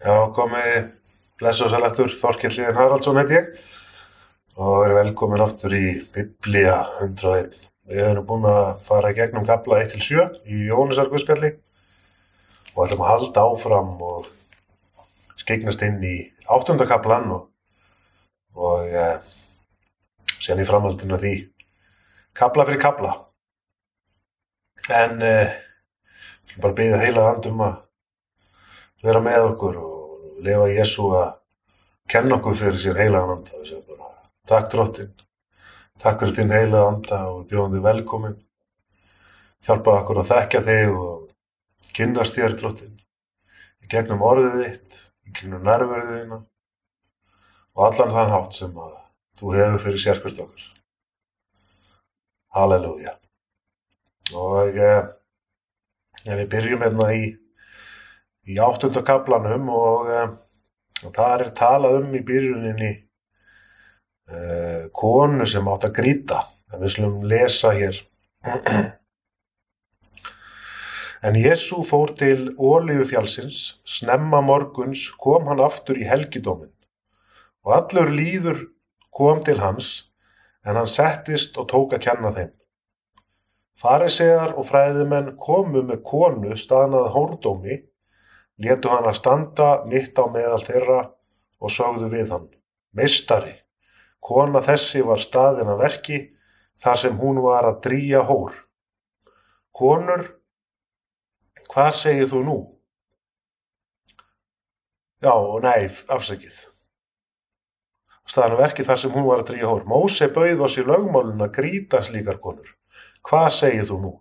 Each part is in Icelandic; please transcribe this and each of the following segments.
Já, komið blessu og sælættur Þorkell Líðin Haraldsson heit ég og er velkomin aftur í Biblía 101. Við erum búin að fara í gegnum kapla 1-7 í Jónisar Guðspjalli og ætlum að halda áfram og skegnast inn í áttundakaplan og, og e, sen í framhaldinu því kapla fyrir kapla. En e, bara byggja heila andum að vera með okkur og lefa Jésu að kenna okkur fyrir sér heilagan anda. Og segja bara takk drottin, takk fyrir þinn heilagan anda og bjóðum þig velkomin. Hjálpa okkur að þekkja þig og kynnast þér drottin í gegnum orðið þitt í gegnum nærverðið þína og allan þann hátt sem að þú hefur fyrir sérkvist okkur. Halleluja. Og eh, við byrjum hérna í í áttunda kaplanum og, um, og það er talað um í byrjuninni uh, konu sem átt að grýta. En við slum lesa hér. En Jésu fór til Ólíufjálsins snemma morguns kom hann aftur í helgidómin og allur líður kom til hans en hann settist og tók að kenna þeim. Farisegar og fræðimenn komu með konu staðnað hórdómi létu hann að standa mitt á meðal þeirra og sögðu við hann, meistari, kona þessi var staðin að verki þar sem hún var að drýja hór. Konur, hvað segir þú nú? Já, nei, afsækið. Staðin að verki þar sem hún var að drýja hór. Móse bauð oss í lögmálun að gríta slíkar konur. Hvað segir þú nú?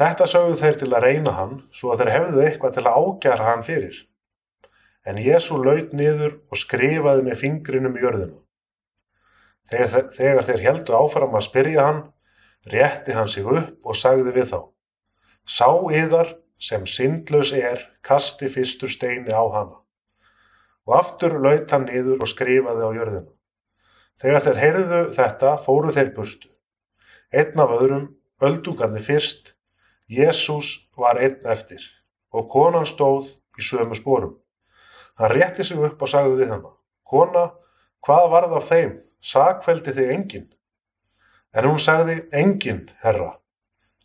Þetta sögðu þeir til að reyna hann svo að þeir hefðu eitthvað til að ágjara hann fyrir. En Jésu laut niður og skrifaði með fingrinum í jörðina. Þegar, þegar þeir heldu áfram að spyrja hann, rétti hann sig upp og sagði við þá. Sá yðar sem syndlaus er, kasti fyrstur steini á hana. Og aftur laut hann niður og skrifaði á jörðina. Þegar þeir heyrðu þetta, fóru þeir burtu. Einn af öðrum, öldungarnir fyrst, Jésús var einn eftir og konan stóð í sömu sporum. Hann rétti sig upp og sagði við hana, Kona, hvað varð af þeim? Sakveldi þig enginn? En hún sagði, enginn, herra.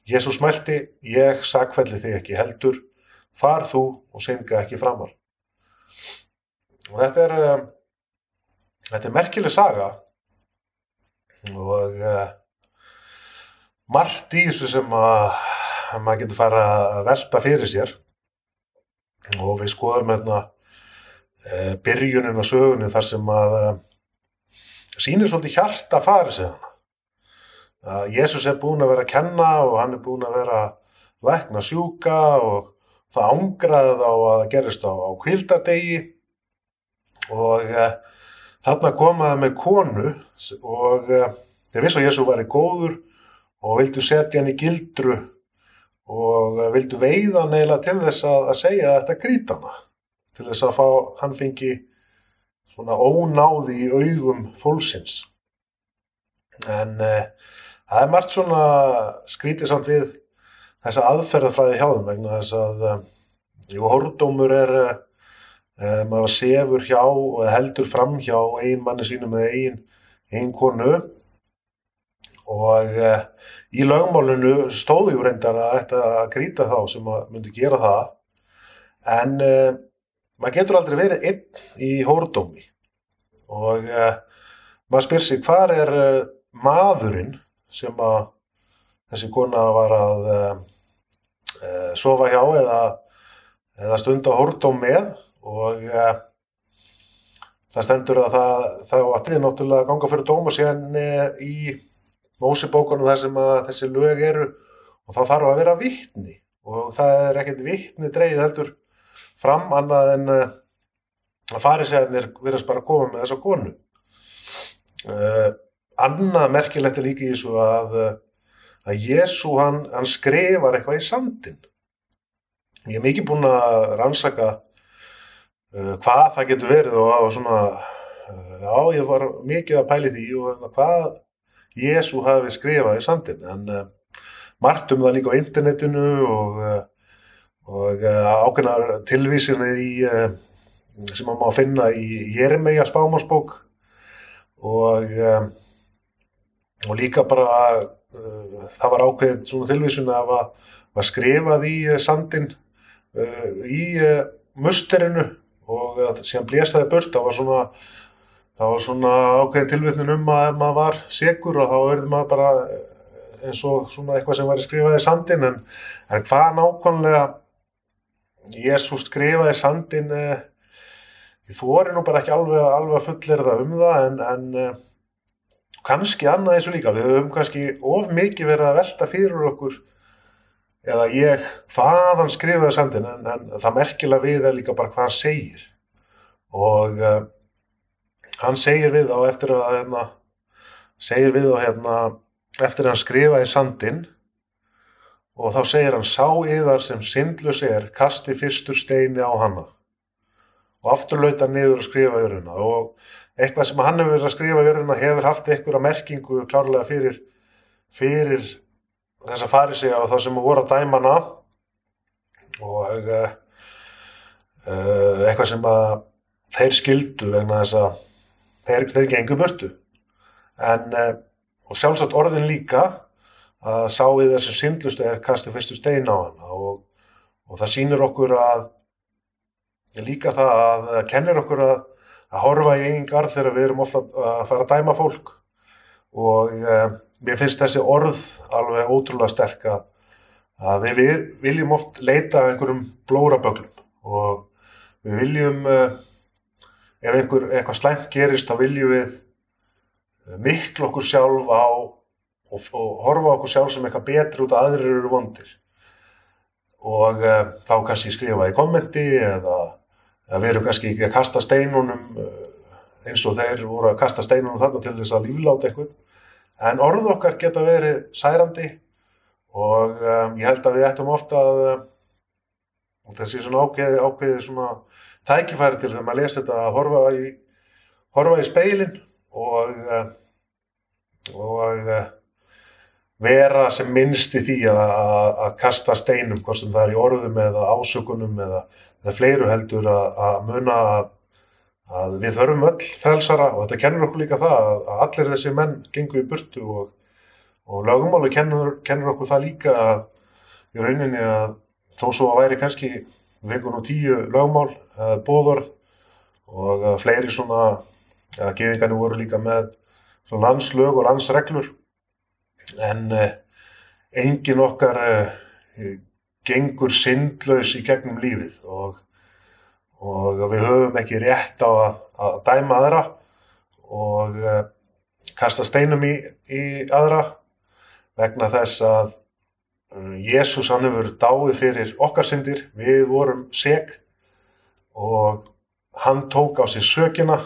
Jésús mælti, ég sakveldi þig ekki heldur, far þú og synga ekki framar. Og þetta er, um, þetta er merkileg saga og uh, margt í þessu sem að að maður getur fara að velta fyrir sér og við skoðum hérna e, byrjunin og sögunin þar sem að e, sínir svolítið hjarta farið sig hana. Að Jésús er búin að vera að kenna og hann er búin að vera lækna sjúka og það ángraði þá að það gerist á, á kvildardegi og e, þarna komaði með konu og þeir vissu að Jésús var í góður og vildu setja hann í gildru og eh, vildu veiða neila til þess að, að segja að þetta grít hana? Til þess að fá, hann fengi svona ónáði í augum fólksins. En eh, það er margt svona skrítið samt við þessa aðferðafræði hjá þeim vegna þess að eh, jú, hordómur er eh, maður sefur hjá og heldur fram hjá ein manni sínum eða ein, ein konu. Og eh, í lögmálinu stóðu jú reyndar að þetta að grýta þá sem að myndi gera það. En uh, maður getur aldrei verið einn í hórdómi og uh, maður spyr sig hvað er uh, maðurinn sem að þessi kona var að sofa hjá eða, eða stunda hórdóm með? Og það stendur að það, það allir náttúrulega ganga fyrir dóm og síðan í Mósebókunum þar sem þessi lög eru og þá þarf að vera vittni og það er ekkert vittni dreyið heldur fram annað en uh, að farisegarnir verðast bara að koma með þessa konu. Uh, annað merkilegt er líka í þessu að, uh, að Jésu hann, hann skrifar eitthvað í sandin. Ég hef mikið búin að rannsaka hvað það getur verið og, og svona, já ég var mikið að pæli því og hvað Jésu hafi skrifað í sandin en uh, margt um það líka á internetinu og, uh, og uh, ákveðnar tilvísinir í sem maður má finna í Jeremia spámansbók og, og líka bara það var ákveðið svona tilvísun að var, skrifað í sandin í musterinu og síðan blésaði burt, það var svona það var svona ákveðið tilvísun um að ef maður var segur og þá verður maður bara uh, eins og svona eitthvað sem var skrifað í sandin en, en hvað nákvæmlega Jésús skrifaði sandin uh, þú voru nú bara ekki alveg, alveg fullirða um það en, en uh, kannski annað þessu líka, við höfum kannski of mikið verið að velta fyrir okkur eða ég hvað hann skrifaði sandin en, en það merkilega við er líka bara hvað hann segir. Og uh, hann segir við á eftir að hérna, segir við á hérna eftir að hann skrifaði sandin og þá segir hann sá yðar sem syndlus er kasti fyrstur steini á hana. Og aftur lauta niður að skrifa jörðina. Og eitthvað sem hann hefur verið að skrifa jörðina hefur haft einhverja merkingu klárlega fyrir, fyrir þess að fari sig á það sem voru að dæmana og uh, eitthvað sem að þeir skildu vegna þess að þeir, þeir gengur börtu en uh, og sjálfsagt orðin líka að sá við þessu syndlustu er kastið fyrstu stein á hana. Og, og það sýnir okkur að líka það að það kennir okkur að, að horfa í eigin garð þegar við erum ofta að fara að dæma fólk. Og eh, mér finnst þessi orð alveg ótrúlega sterk að, að við, við viljum oft leita einhverjum blóraböglum. Og við viljum eh, ef einhver eitthvað slæmt gerist þá viljum við miklu okkur sjálf á og, og horfa okkur sjálf sem eitthvað betri út að aðrir eru vondir. Og uh, þá kannski skrifa í kommenti eða við erum kannski ekki að kasta steinunum uh, eins og þeir voru að kasta steinunum þarna til þess að lífláta eitthvað. En orð okkar geta verið særandi og um, ég held að við ættum ofta að uh, þessi svona ákveði, ákveði svona tækifæri til þegar maður lesi þetta að horfa í, horfa í speilin og og vera sem minnst í því að, að, að kasta steinum, hvort sem það er í orðum eða ásökunum eða, eða fleiru heldur að, að muna að við þurfum öll frelsara og þetta kennur okkur líka það að allir þessi menn gengur í burtu og, og lögumálu kennur, kennur okkur það líka í rauninni að þó svo að væri kannski vengun og tíu lögumál, bóðorð og fleiri svona, að geðingarnir voru líka með svona landslög og landsreglur. En engin okkar gengur syndlaus í gegnum lífið og, og við höfum ekki rétt á að, að dæma aðra og kasta steinum í, í aðra vegna þess að Jésús hann hefur dáið fyrir okkar syndir, við vorum seg og hann tók á sig sökina,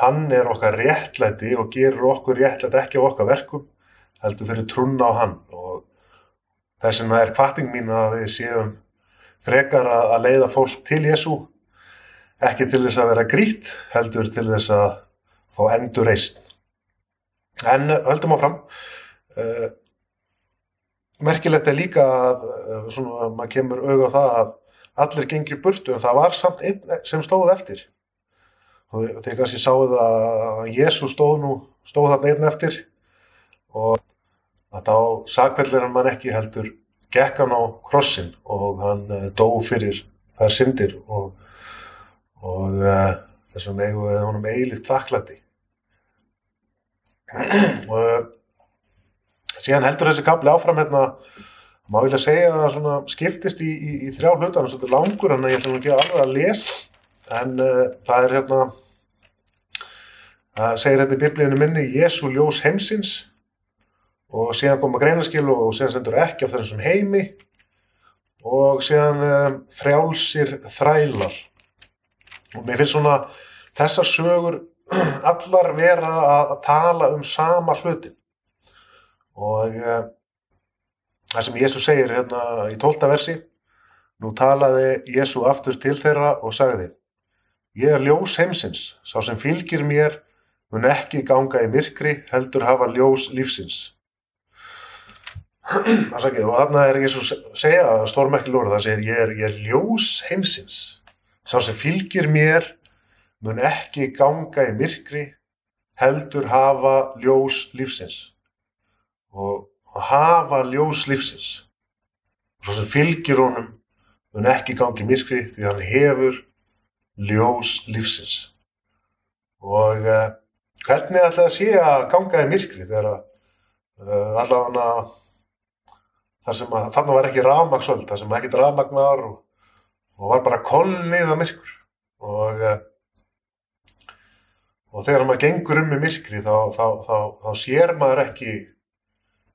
hann er okkar réttlæti og gerur okkur réttlæti ekki á okkar verkum heldur fyrir trúna á hann. Og þess vegna er kvarting mín að við séum frekar að leiða fólk til Jésu ekki til þess að vera grít heldur til þess að fá endur reist en höldum áfram. Uh, merkilegt er líka að uh, svona, maður kemur auðvitað það að allir gengir burtu en það var samt einn sem stóð eftir. Og þeir kannski sáðu að Jésu stóð nú stóð þarna einn eftir. Og þá sakvellir hann mann ekki heldur gekk hann á krossin og hann uh, dó fyrir þær syndir og, og uh, þess vegna eigum við honum eilift þakklætti og síðan heldur þessi kapli áfram hérna má ég lega segja að svona skiptist í, í, í þrjá hlutar og svona langur en ég ætlum ekki alveg að lesa. En það er hérna það segir hérna í biblíinu minni Jésu ljós heimsins og síðan koma greinaskil og síðan sendur ekki af þessum heimi og síðan um, frjálsir þrælar. Og mér finnst svona þessar sögur allar vera að tala um sama hlutin og uh, það sem Jésu segir hérna í tólta versi nú talaði Jésu aftur til þeirra og sagði ég er ljós heimsins. Sá sem fylgir mér mun ekki ganga í myrkri heldur hafa ljós lífsins. Og þarna er Jésús segja stórmerkilur það segir ég er, ég er ljós heimsins. Sá sem fylgir mér mun ekki ganga í myrkri, heldur hafa ljós lífsins. Og, og hafa ljós lífsins. Og svo sem fylgir honum mun ekki ganga í myrkri því hann hefur ljós lífsins. Og uh, hvernig ætla að sé að ganga í myrkri þegar uh, allavega þar sem að þarna var ekki rafmagsvöld, þar sem ekki rafmagnar og, og var bara kolnið að myrkur og uh, og þegar maður gengur um í myrkri þá, þá, þá, þá sér maður ekki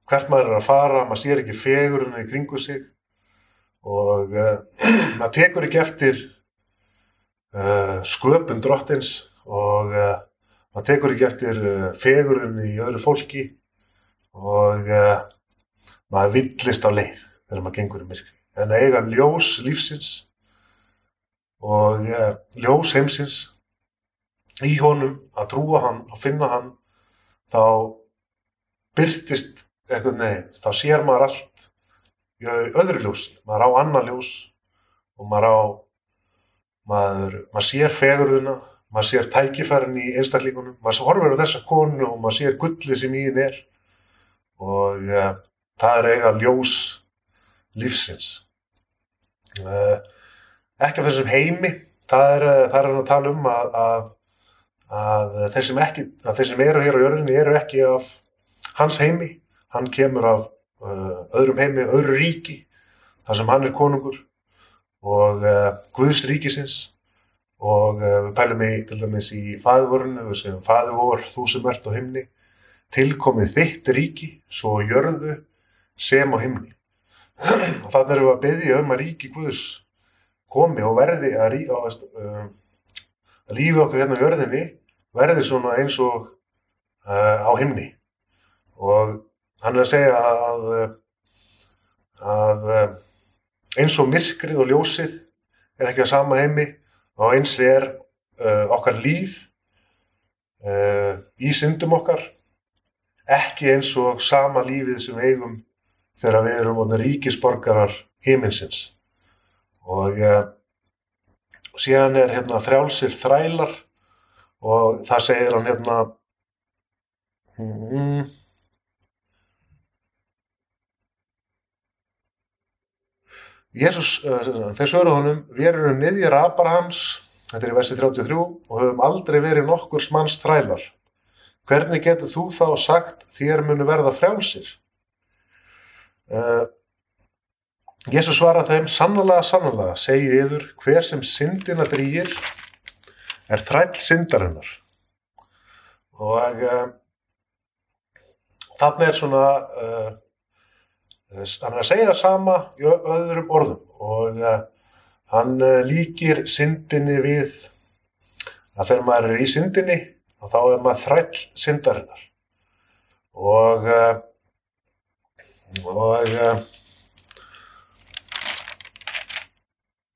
hvert maður er að fara, maður sér ekki fegurinn í kringu sig og uh, maður tekur ekki eftir uh, sköpun drottins og uh, maður tekur ekki eftir fegurinn í öðru fólki og maður villist á leið þegar maður gengur í myrkri. En að eiga ljós lífsins og ljós heimsins í honum að trúa hann og finna hann þá byrtist eitthvað neginn, þá sér maður allt í öðru ljósi, maður á annar ljós og maður á maður, maður sér fegurðuna maður sér tækifærin í einstaklingunum maður horfur á þessa konu og maður sér gullið sem í henn er. Og ja, það er eiga ljós lífsins. Uh, ekki af þessum heimi það er, það er að tala um að, að, að, þeir ekki, að þeir sem eru hér á jörðinni eru ekki af hans heimi hann kemur af Uh, öðrum heimi, öðru ríki þar sem hann er konungur og uh, Guðs ríkisins. Og uh, við pælum í til dæmis í fæðvorinu, við segjum fæðvor þú sem ert á himni tilkomið þitt ríki svo jörðu sem á himni. Og þannig erum við að byggja um að ríki Guðs komi og verði að, rí, að, að lífi okkur hérna á jörðinni verði svona eins og á himni. Og hann er að segja að, að eins og myrkrið og ljósið er ekki að sama heimi og eins er uh, okkar líf uh, í syndum okkar ekki eins og sama lífið sem eigum þegar við erum ríkisborgarar heiminsins og uh, síðan er hérna frjálsir þrælar og það segir hann hérna mm, Jésús, uh, þeir svöru honum, við erum niðjir Abrahams, þetta er í versi 33, og höfum aldrei verið nokkur smanns þrælar. Hvernig getur þú þá sagt þér munu verða frjálsir? Uh, Jésús svara þeim, sannlega, sannlega, segi yður, hver sem syndina drýir er þræll syndarinnar. Og uh, þarna er svona hann er að segja það sama í öðrum orðum og uh, hann uh, líkir syndinni við að þegar maður er í syndinni þá er maður þræll syndarinnar. Og uh, og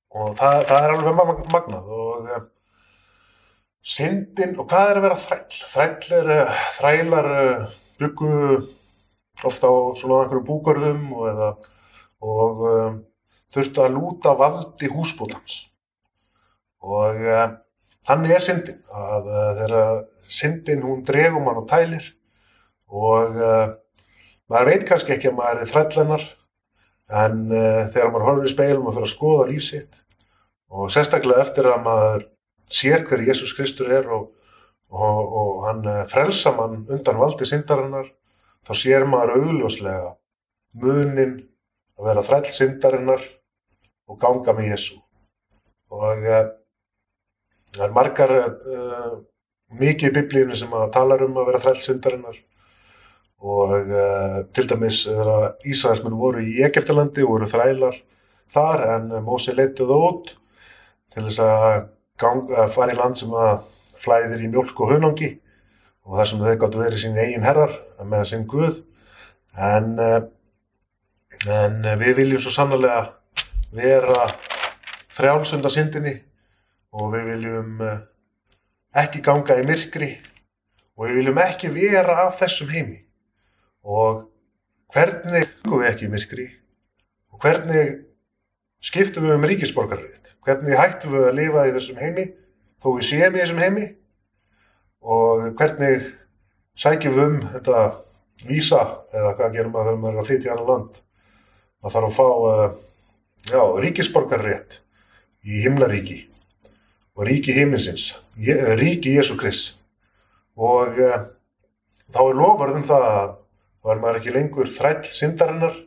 og það, það er alveg magnað og syndin og hvað er að vera þræll? Þræll er þrælar byggu ofta á svona einhverjum búgörðum og, eða, og um, þurftu að lúta valdi húsbótans. Og um, þannig er syndin að uh, þegar syndin hún dregum hann og tælir og uh, maður veit kannski ekki að maður er þrællennar en uh, þegar maður horfður í speilum og fyrir að skoða lífsitt og sérstaklega eftir að maður sér hver Jésús Kristur er og, og, og hann uh, frelsa mann undan valdi syndarinnar þá sér maður augljóslega munin að vera þræll syndarinnar og ganga með Jésu. Og uh, það er margar uh, mikið í biblíinu sem að tala um að vera þræll syndarinnar og uh, til dæmis þegar Ísæðismenn voru í Egeftalandi og voru þrælar þar en Mósi leituð út til þess að, ganga, að fara í land sem að flæðir í mjölk og hunangi og þar sem þeir gáttu verið sín eigin herrar með sinn Guð en, eh, en við viljum svo sannlega vera frjálsunda syndinni og við viljum eh, ekki ganga í myrkri og við viljum ekki vera af þessum heimi og hvernig gangum við ekki í myrkri og hvernig skiptum við um ríkisborgarrétt? Hvernig hættum við að lifa í þessum heimi þó við séum í þessum heimi? Og hvernig sækjum um þetta vísa eða hvað gerum við þegar maður er að flytja í annan land? Það þarf að fá uh, já, ríkisborgarrétt í himlaríki og ríki heiminsins, ríki Jésu Krist. Og uh, þá er lofarðum það að er maður ekki lengur þræll syndarinnar,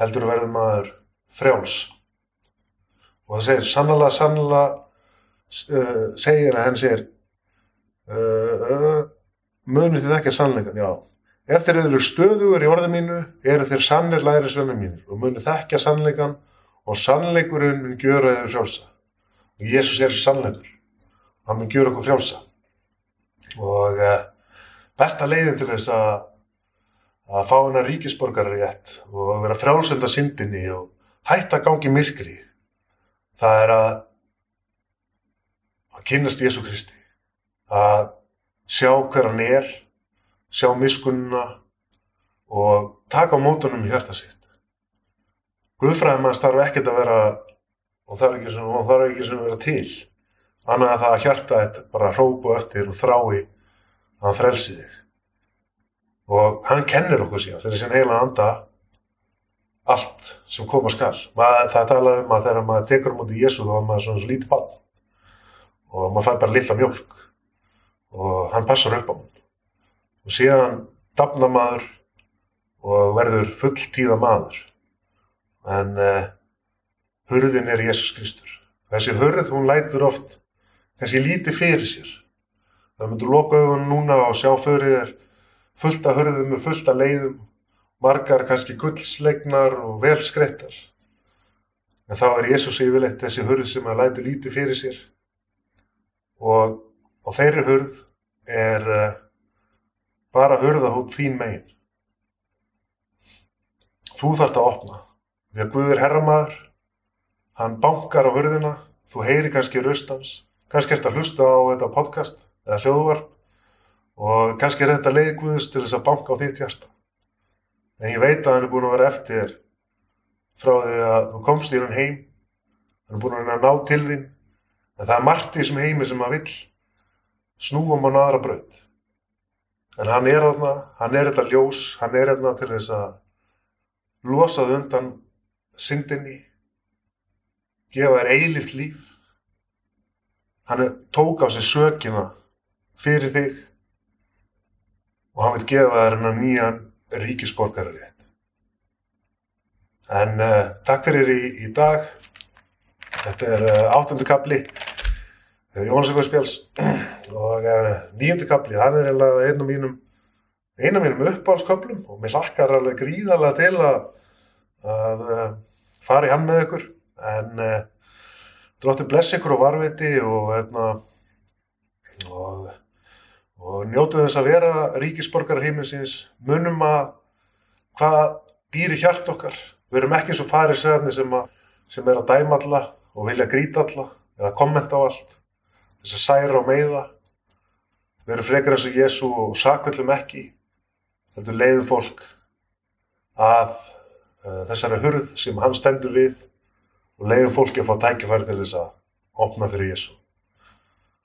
heldur verður maður frjáls. Og það segir sannlega, sannlega, uh, segir að henn segir, uh, munið þið ekki að sannleikan, já. Ef þeir eru stöðugur í orðu mínu, eru þeir sannir læri svennum mínir og munið þekkja sannleikan og sannleikurinn mun gjöra þeir frjálsa. Og Jésús er sannleikur. Hann mun gjöra okkur frjálsa. Og uh, besta leiðin til þess að að fá hennar ríkisborgarar rétt og vera frjálsönda syndinni og hætta gangi myrkri það er að að kynast Jésu Kristi að sjá hver hann er sjá miskunna og taka á mótunum í hjarta sitt. Guðfræðum að starfa ekkert að vera og er ekki sem, er að vera til annað að það að hjarta þetta bara hrópu eftir og þrái að hann frelsi þig. Og hann kennir okkur síðan fyrir sin heila anda allt sem koma maður, það talaði um að þegar maður tekur um út í Jésu þá er maður svona svo lítið bann og maður fær bara lilla mjölk og hann passar upp á hann og síðan dafna maður og verður fulltíða maður. En uh, hurðin er Jésús Kristur. Þessi hurð hún lætur oft kannski lítið fyrir sér. Það myndur loka auðvun núna og sjá fyrir þér fullt af hörðum með fullt af leiðum, margar kannski gullslegnar og velskrettar. En þá er Jésús yfirleitt þessi hörð sem að lætu lítið fyrir sér. Og á þeirri hörð er uh, bara hörða hút þín megin. Þú þarfst að opna því að Guð er herramaður, hann bankar á hörðina, þú heyri kannski röstans, kannski ert að hlusta á þetta podcast eða hljóðvarp og kannski er þetta leiðguðus til þess að banka á þitt hjarta en ég veit að hann er búin að vera eftir frá því að þú komst í hann heim hann er búin að ná til þín en það er margt í þessum heimi sem maður vill snúum á naðra brönd en hann er þarna hann er þetta ljós, hann er þarna til þess að losað undan syndinni gefa þér eilift líf hann er, tók á sig sökina fyrir þig og hann vil gefa þér hennar nýjan ríkisborgararétt. En uh, takk fyrir í, í dag. Þetta er uh, áttundu kapli Jónasökkarspjáls og uh, nýjundu kapli, hann er eiginlega einn af mínum, mínum uppáhaldsköplum og mér hlakkar alveg gríðarlega til að, að fara í hann með ykkur. En dróttir bless ykkur og varviti og, hérna, og og njótu þess að vera ríkisborgarar heiminsins, munum að hvað býri hjart okkar. Við erum ekki eins og farið segðarnir sem, sem er að dæma alla og vilja gríta alla eða kommenta á allt, þess að særa og meiða. Við erum frekar eins og Jésu og sakvillum ekki, þetta leiðum fólk að uh, þessari hurð sem hann stendur við og leiðum fólki að fá tækifæri til þess að opna fyrir Jésu.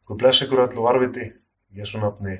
Guð bless ykkur öll og varviti Jesu nafni.